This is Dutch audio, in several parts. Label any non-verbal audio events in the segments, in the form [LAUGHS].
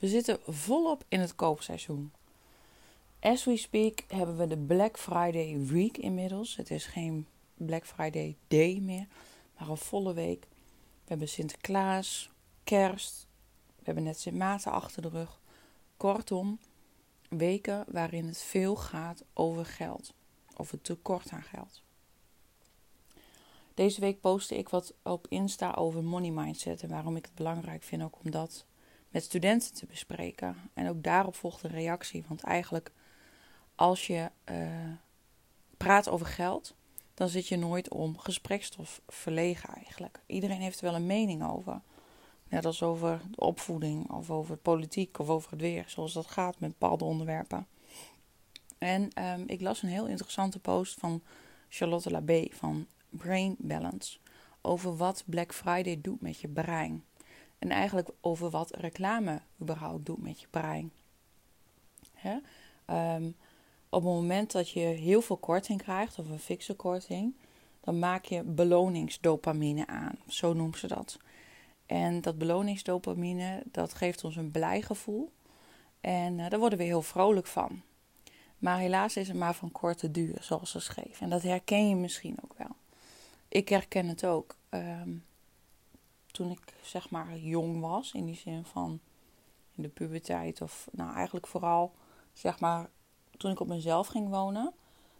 We zitten volop in het koopseizoen. As we speak hebben we de Black Friday week inmiddels. Het is geen Black Friday day meer, maar een volle week. We hebben Sinterklaas, kerst, we hebben net Sint Maarten achter de rug. Kortom, weken waarin het veel gaat over geld, over tekort aan geld. Deze week postte ik wat op Insta over money mindset en waarom ik het belangrijk vind ook om dat met studenten te bespreken. En ook daarop volgt een reactie, want eigenlijk als je uh, praat over geld, dan zit je nooit om gesprekstof verlegen eigenlijk. Iedereen heeft er wel een mening over. Net als over de opvoeding of over politiek of over het weer, zoals dat gaat met bepaalde onderwerpen. En um, ik las een heel interessante post van Charlotte Labé van Brain Balance over wat Black Friday doet met je brein. En eigenlijk over wat reclame überhaupt doet met je brein. Um, op het moment dat je heel veel korting krijgt, of een fixe korting, dan maak je beloningsdopamine aan. Zo noemen ze dat. En dat beloningsdopamine, dat geeft ons een blij gevoel. En uh, daar worden we heel vrolijk van. Maar helaas is het maar van korte duur, zoals ze schreef. En dat herken je misschien ook wel. Ik herken het ook. Um, toen ik zeg maar jong was, in die zin van in de puberteit, of nou eigenlijk vooral zeg maar toen ik op mezelf ging wonen,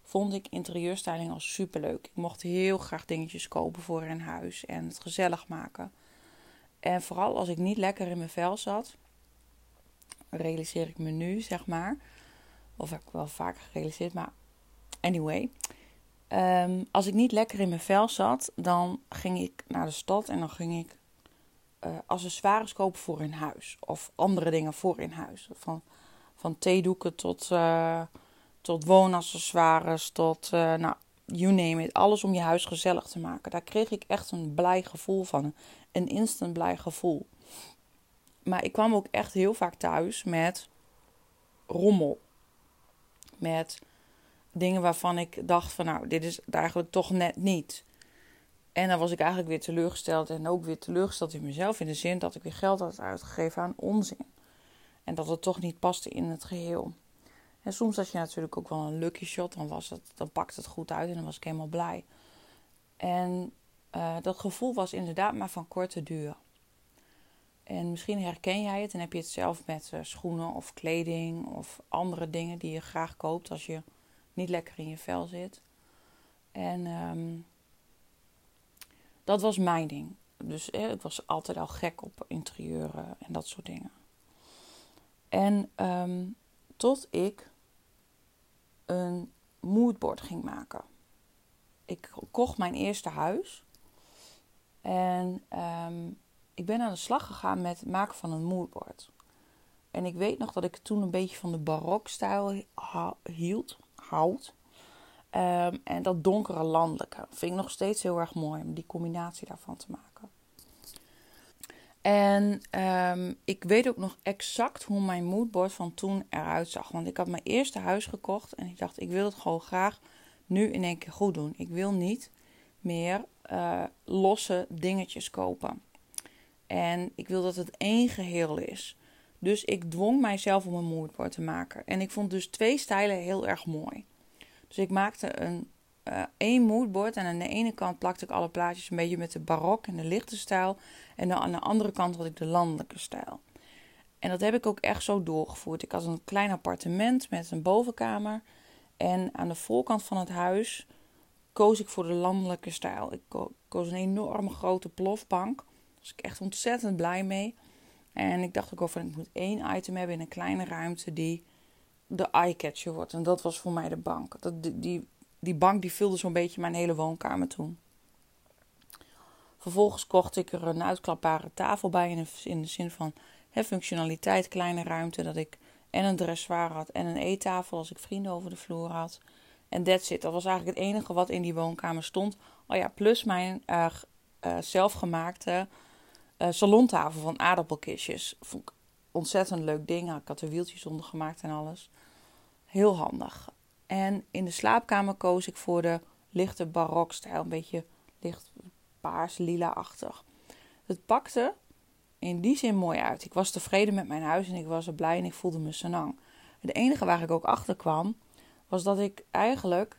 vond ik interieurstyling al superleuk. Ik mocht heel graag dingetjes kopen voor in huis en het gezellig maken. En vooral als ik niet lekker in mijn vel zat, realiseer ik me nu, zeg maar. Of heb ik wel vaker gerealiseerd, maar anyway. Um, als ik niet lekker in mijn vel zat, dan ging ik naar de stad en dan ging ik uh, accessoires kopen voor in huis. Of andere dingen voor in huis. Van van theedoeken tot, uh, tot woonaccessoires, tot, uh, nou, you name it. Alles om je huis gezellig te maken. Daar kreeg ik echt een blij gevoel van. Een instant blij gevoel. Maar ik kwam ook echt heel vaak thuis met rommel. Met dingen waarvan ik dacht van nou, dit is eigenlijk toch net niet. En dan was ik eigenlijk weer teleurgesteld en ook weer teleurgesteld in mezelf. In de zin dat ik weer geld had uitgegeven aan onzin. En dat het toch niet paste in het geheel. En soms had je natuurlijk ook wel een lucky shot. Dan, was het, dan pakte het goed uit en dan was ik helemaal blij. En uh, dat gevoel was inderdaad maar van korte duur. En misschien herken jij het en heb je het zelf met uh, schoenen of kleding of andere dingen die je graag koopt als je niet lekker in je vel zit. En um, dat was mijn ding. Dus eh, ik was altijd al gek op interieuren en dat soort dingen. En um, tot ik een moodboard ging maken. Ik kocht mijn eerste huis. En um, ik ben aan de slag gegaan met het maken van een moodboard. En ik weet nog dat ik toen een beetje van de barokstijl hield, houd. Um, en dat donkere landelijke. Vind ik nog steeds heel erg mooi om die combinatie daarvan te maken. En um, ik weet ook nog exact hoe mijn moodboard van toen eruit zag. Want ik had mijn eerste huis gekocht en ik dacht, ik wil het gewoon graag nu in één keer goed doen. Ik wil niet meer uh, losse dingetjes kopen. En ik wil dat het één geheel is. Dus ik dwong mijzelf om een moodboard te maken. En ik vond dus twee stijlen heel erg mooi. Dus ik maakte een uh, één moodboard. En aan de ene kant plakte ik alle plaatjes een beetje met de barok en de lichte stijl. En dan aan de andere kant had ik de landelijke stijl. En dat heb ik ook echt zo doorgevoerd. Ik had een klein appartement met een bovenkamer. En aan de voorkant van het huis koos ik voor de landelijke stijl. Ik koos een enorme grote plofbank. Daar was ik echt ontzettend blij mee. En ik dacht ook over, ik moet één item hebben in een kleine ruimte die de eye-catcher wordt. En dat was voor mij de bank. Dat, die, die bank die vulde zo'n beetje mijn hele woonkamer toen. Vervolgens kocht ik er een uitklapbare tafel bij. In de, in de zin van hè, functionaliteit, kleine ruimte. Dat ik en een dressoir had en een eettafel als ik vrienden over de vloer had. En that's it. Dat was eigenlijk het enige wat in die woonkamer stond. Oh ja, plus mijn uh, uh, zelfgemaakte uh, salontafel van aardappelkistjes. Vond ik ontzettend leuk ding. Ik had er wieltjes onder gemaakt en alles. Heel handig. En in de slaapkamer koos ik voor de lichte barokstijl. Een beetje licht paars, lila-achtig. Het pakte in die zin mooi uit. Ik was tevreden met mijn huis en ik was er blij en ik voelde me senang. Het enige waar ik ook achter kwam, was dat ik eigenlijk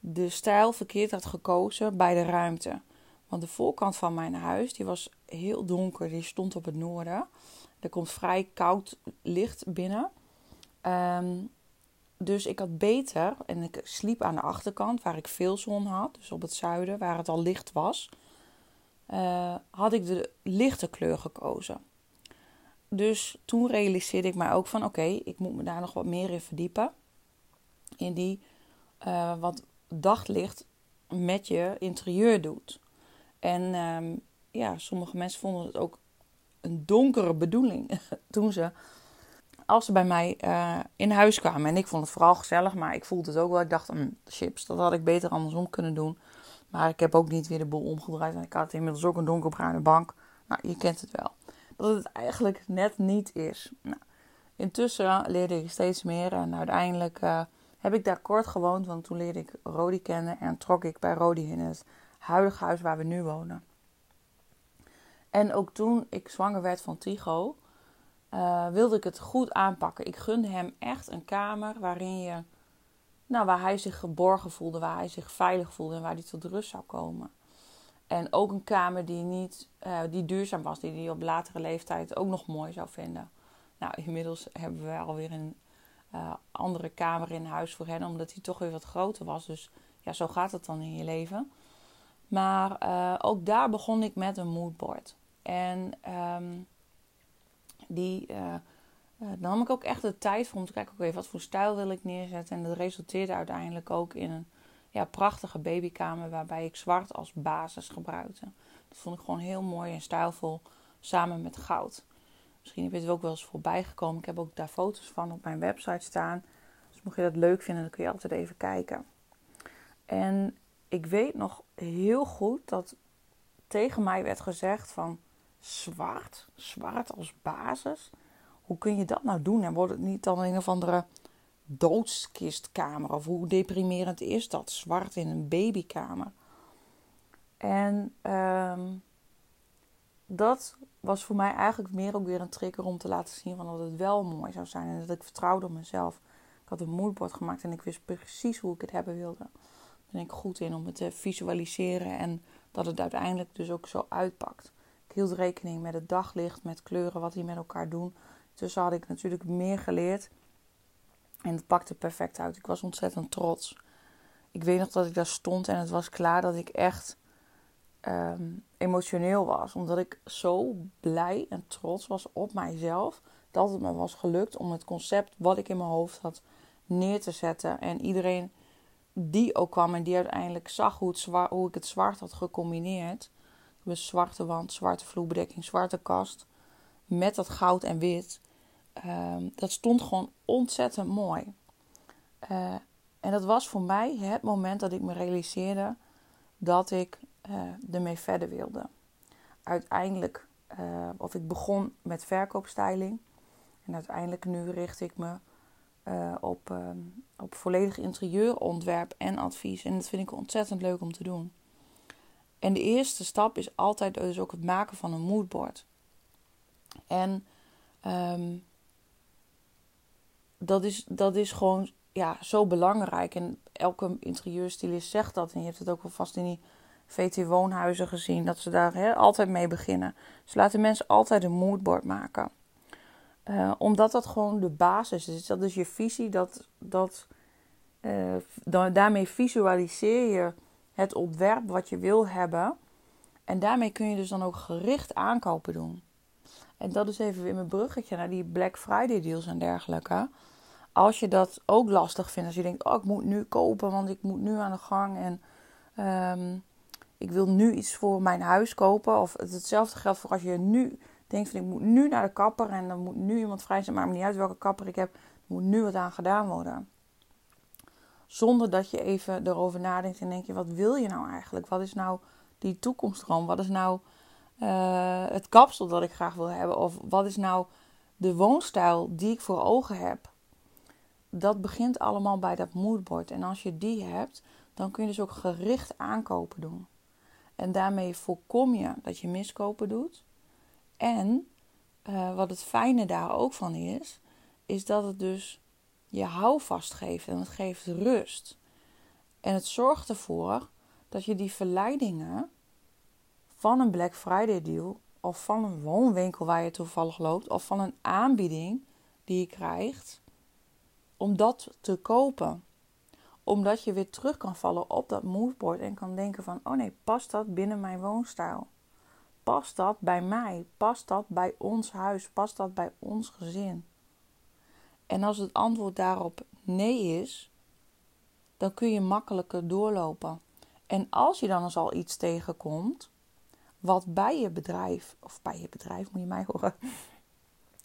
de stijl verkeerd had gekozen bij de ruimte. Want de voorkant van mijn huis, die was heel donker, die stond op het noorden. Er komt vrij koud licht binnen. Ehm, dus ik had beter, en ik sliep aan de achterkant waar ik veel zon had, dus op het zuiden waar het al licht was, uh, had ik de lichte kleur gekozen. Dus toen realiseerde ik mij ook van oké, ik moet me daar nog wat meer in verdiepen. In die uh, wat daglicht met je interieur doet. En um, ja, sommige mensen vonden het ook een donkere bedoeling [LAUGHS] toen ze, als ze bij mij uh, in huis kwamen. En ik vond het vooral gezellig, maar ik voelde het ook wel. Ik dacht, mm, chips, dat had ik beter andersom kunnen doen. Maar ik heb ook niet weer de boel omgedraaid. En ik had inmiddels ook een donkerbruine bank. Nou, je kent het wel. Dat het eigenlijk net niet is. Nou, intussen leerde ik steeds meer. En uiteindelijk uh, heb ik daar kort gewoond. Want toen leerde ik Rodi kennen. En trok ik bij Rodi in het huidige huis waar we nu wonen. En ook toen ik zwanger werd van Tigo, uh, wilde ik het goed aanpakken. Ik gunde hem echt een kamer waarin je, nou, waar hij zich geborgen voelde, waar hij zich veilig voelde en waar hij tot rust zou komen. En ook een kamer die, niet, uh, die duurzaam was, die hij op latere leeftijd ook nog mooi zou vinden. Nou, inmiddels hebben we alweer een uh, andere kamer in huis voor hen, omdat hij toch weer wat groter was. Dus ja, zo gaat het dan in je leven. Maar ook daar begon ik met een moodboard. En um, die, uh, uh, nam ik ook echt de tijd voor om te kijken, oké, wat voor stijl wil ik neerzetten. En dat resulteerde uiteindelijk ook in een ja, prachtige babykamer waarbij ik zwart als basis gebruikte. Dat vond ik gewoon heel mooi en stijlvol samen met goud. Misschien heb je het ook wel eens voorbij gekomen. Ik heb ook daar foto's van op mijn website staan. Dus mocht je dat leuk vinden, dan kun je altijd even kijken. En ik weet nog heel goed dat tegen mij werd gezegd van zwart, zwart als basis. Hoe kun je dat nou doen? En wordt het niet dan een of andere doodskistkamer? Of hoe deprimerend is dat? Zwart in een babykamer. En um, dat was voor mij eigenlijk meer ook weer een trigger om te laten zien van dat het wel mooi zou zijn. En dat ik vertrouwde op mezelf. Ik had een moodboard gemaakt en ik wist precies hoe ik het hebben wilde. Daar ben ik goed in om het te visualiseren en dat het uiteindelijk dus ook zo uitpakt. Ik hield rekening met het daglicht, met kleuren, wat die met elkaar doen. Tussen had ik natuurlijk meer geleerd. En het pakte perfect uit. Ik was ontzettend trots. Ik weet nog dat ik daar stond en het was klaar dat ik echt um, emotioneel was. Omdat ik zo blij en trots was op mijzelf. Dat het me was gelukt om het concept wat ik in mijn hoofd had neer te zetten. En iedereen die ook kwam en die uiteindelijk zag hoe, het hoe ik het zwart had gecombineerd. Zwarte wand, zwarte vloerbedekking, zwarte kast. Met dat goud en wit. Um, dat stond gewoon ontzettend mooi. Uh, en dat was voor mij het moment dat ik me realiseerde dat ik uh, ermee verder wilde. Uiteindelijk, uh, of ik begon met verkoopstyling. En uiteindelijk nu richt ik me uh, op, uh, op volledig interieurontwerp en advies. En dat vind ik ontzettend leuk om te doen. En de eerste stap is altijd dus ook het maken van een moodboard. En um, dat, is, dat is gewoon ja, zo belangrijk. En elke interieurstylist zegt dat. En je hebt het ook wel vast in die VT-woonhuizen gezien. Dat ze daar he, altijd mee beginnen. Ze laten mensen altijd een moodboard maken. Uh, omdat dat gewoon de basis is. Dat is je visie. Dat, dat, uh, daarmee visualiseer je het ontwerp wat je wil hebben. En daarmee kun je dus dan ook gericht aankopen doen. En dat is even weer mijn bruggetje naar die Black Friday deals en dergelijke. Als je dat ook lastig vindt, als je denkt, oh ik moet nu kopen, want ik moet nu aan de gang. En um, ik wil nu iets voor mijn huis kopen. Of hetzelfde geldt voor als je nu denkt van ik moet nu naar de kapper en dan moet nu iemand vrij zijn. Maar niet uit welke kapper ik heb, er moet nu wat aan gedaan worden. Zonder dat je even erover nadenkt en denk je, wat wil je nou eigenlijk? Wat is nou die toekomstdroom? Wat is nou uh, het kapsel dat ik graag wil hebben? Of wat is nou de woonstijl die ik voor ogen heb? Dat begint allemaal bij dat moodboard. En als je die hebt, dan kun je dus ook gericht aankopen doen. En daarmee voorkom je dat je miskopen doet. En uh, wat het fijne daar ook van is, is dat het dus je houvast geeft en het geeft rust. En het zorgt ervoor dat je die verleidingen van een Black Friday deal of van een woonwinkel waar je toevallig loopt of van een aanbieding die je krijgt om dat te kopen. Omdat je weer terug kan vallen op dat moodboard en kan denken van oh nee, past dat binnen mijn woonstijl? Past dat bij mij? Past dat bij ons huis? Past dat bij ons gezin? En als het antwoord daarop nee is, dan kun je makkelijker doorlopen. En als je dan eens al iets tegenkomt, wat bij je bedrijf, of bij je bedrijf moet je mij horen.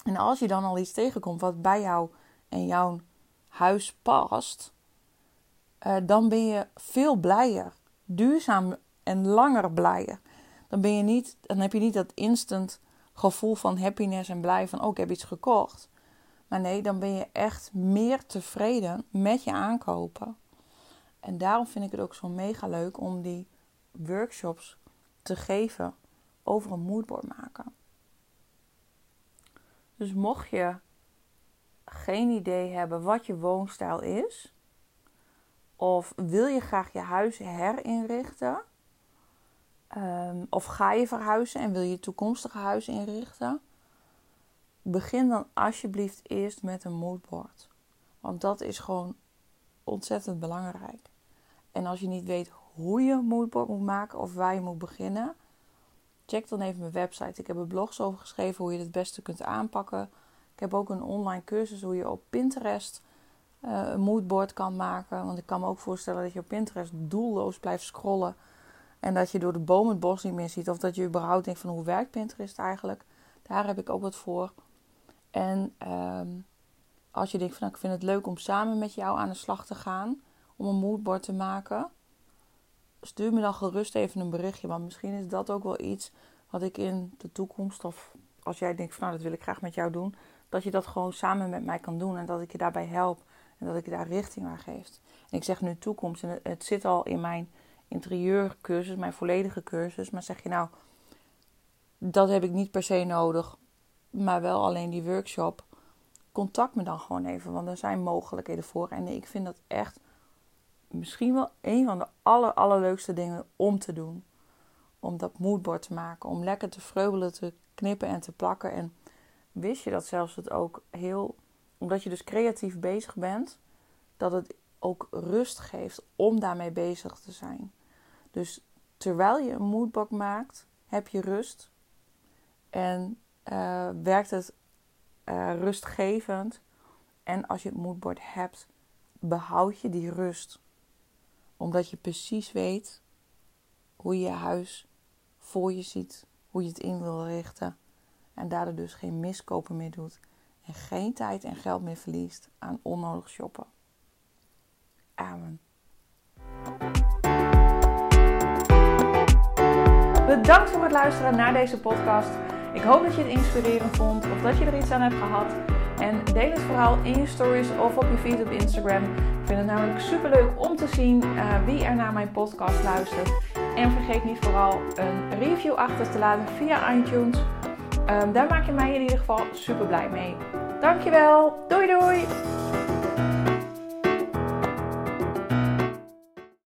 En als je dan al iets tegenkomt wat bij jou en jouw huis past, uh, dan ben je veel blijer, duurzaam en langer blijer. Dan, ben je niet, dan heb je niet dat instant gevoel van happiness en blij van, oh, ik heb iets gekocht. Maar nee, dan ben je echt meer tevreden met je aankopen. En daarom vind ik het ook zo mega leuk om die workshops te geven over een moodboard maken. Dus mocht je geen idee hebben wat je woonstijl is, of wil je graag je huis herinrichten, um, of ga je verhuizen en wil je toekomstige huis inrichten, begin dan alsjeblieft eerst met een moodboard. Want dat is gewoon ontzettend belangrijk. En als je niet weet hoe je een moodboard moet maken of waar je moet beginnen, check dan even mijn website. Ik heb er blogs over geschreven hoe je het beste kunt aanpakken. Ik heb ook een online cursus hoe je op Pinterest uh, een moodboard kan maken. Want ik kan me ook voorstellen dat je op Pinterest doelloos blijft scrollen. En dat je door de boom het bos niet meer ziet. Of dat je überhaupt denkt van hoe werkt Pinterest eigenlijk. Daar heb ik ook wat voor. En ehm, als je denkt van nou, ik vind het leuk om samen met jou aan de slag te gaan. Om een moodboard te maken. Stuur me dan gerust even een berichtje. Want misschien is dat ook wel iets wat ik in de toekomst. Of als jij denkt van nou dat wil ik graag met jou doen. Dat je dat gewoon samen met mij kan doen. En dat ik je daarbij help. En dat ik je daar richting aan geef. En ik zeg nu toekomst. En het, het zit al in mijn interieurcursus. Mijn volledige cursus. Maar zeg je nou. Dat heb ik niet per se nodig maar wel alleen die workshop, contact me dan gewoon even, want er zijn mogelijkheden voor. En ik vind dat echt misschien wel een van de aller, allerleukste dingen om te doen. Om dat moodboard te maken, om lekker te vreubelen, te knippen en te plakken. En wist je dat zelfs het ook heel, omdat je dus creatief bezig bent, dat het ook rust geeft om daarmee bezig te zijn. Dus terwijl je een moodboard maakt, heb je rust. En uh, werkt het uh, rustgevend. En als je het moodboard hebt, behoud je die rust. Omdat je precies weet hoe je je huis voor je ziet, hoe je het in wil richten. En daardoor dus geen miskopen meer doet. En geen tijd en geld meer verliest aan onnodig shoppen. Amen. Bedankt voor het luisteren naar deze podcast. Ik hoop dat je het inspirerend vond of dat je er iets aan hebt gehad. En deel het vooral in je stories of op je feed op Instagram. Ik vind het namelijk super leuk om te zien uh, wie er naar mijn podcast luistert. En vergeet niet vooral een review achter te laten via iTunes. Um, daar maak je mij in ieder geval super blij mee. Dankjewel. Doei doei.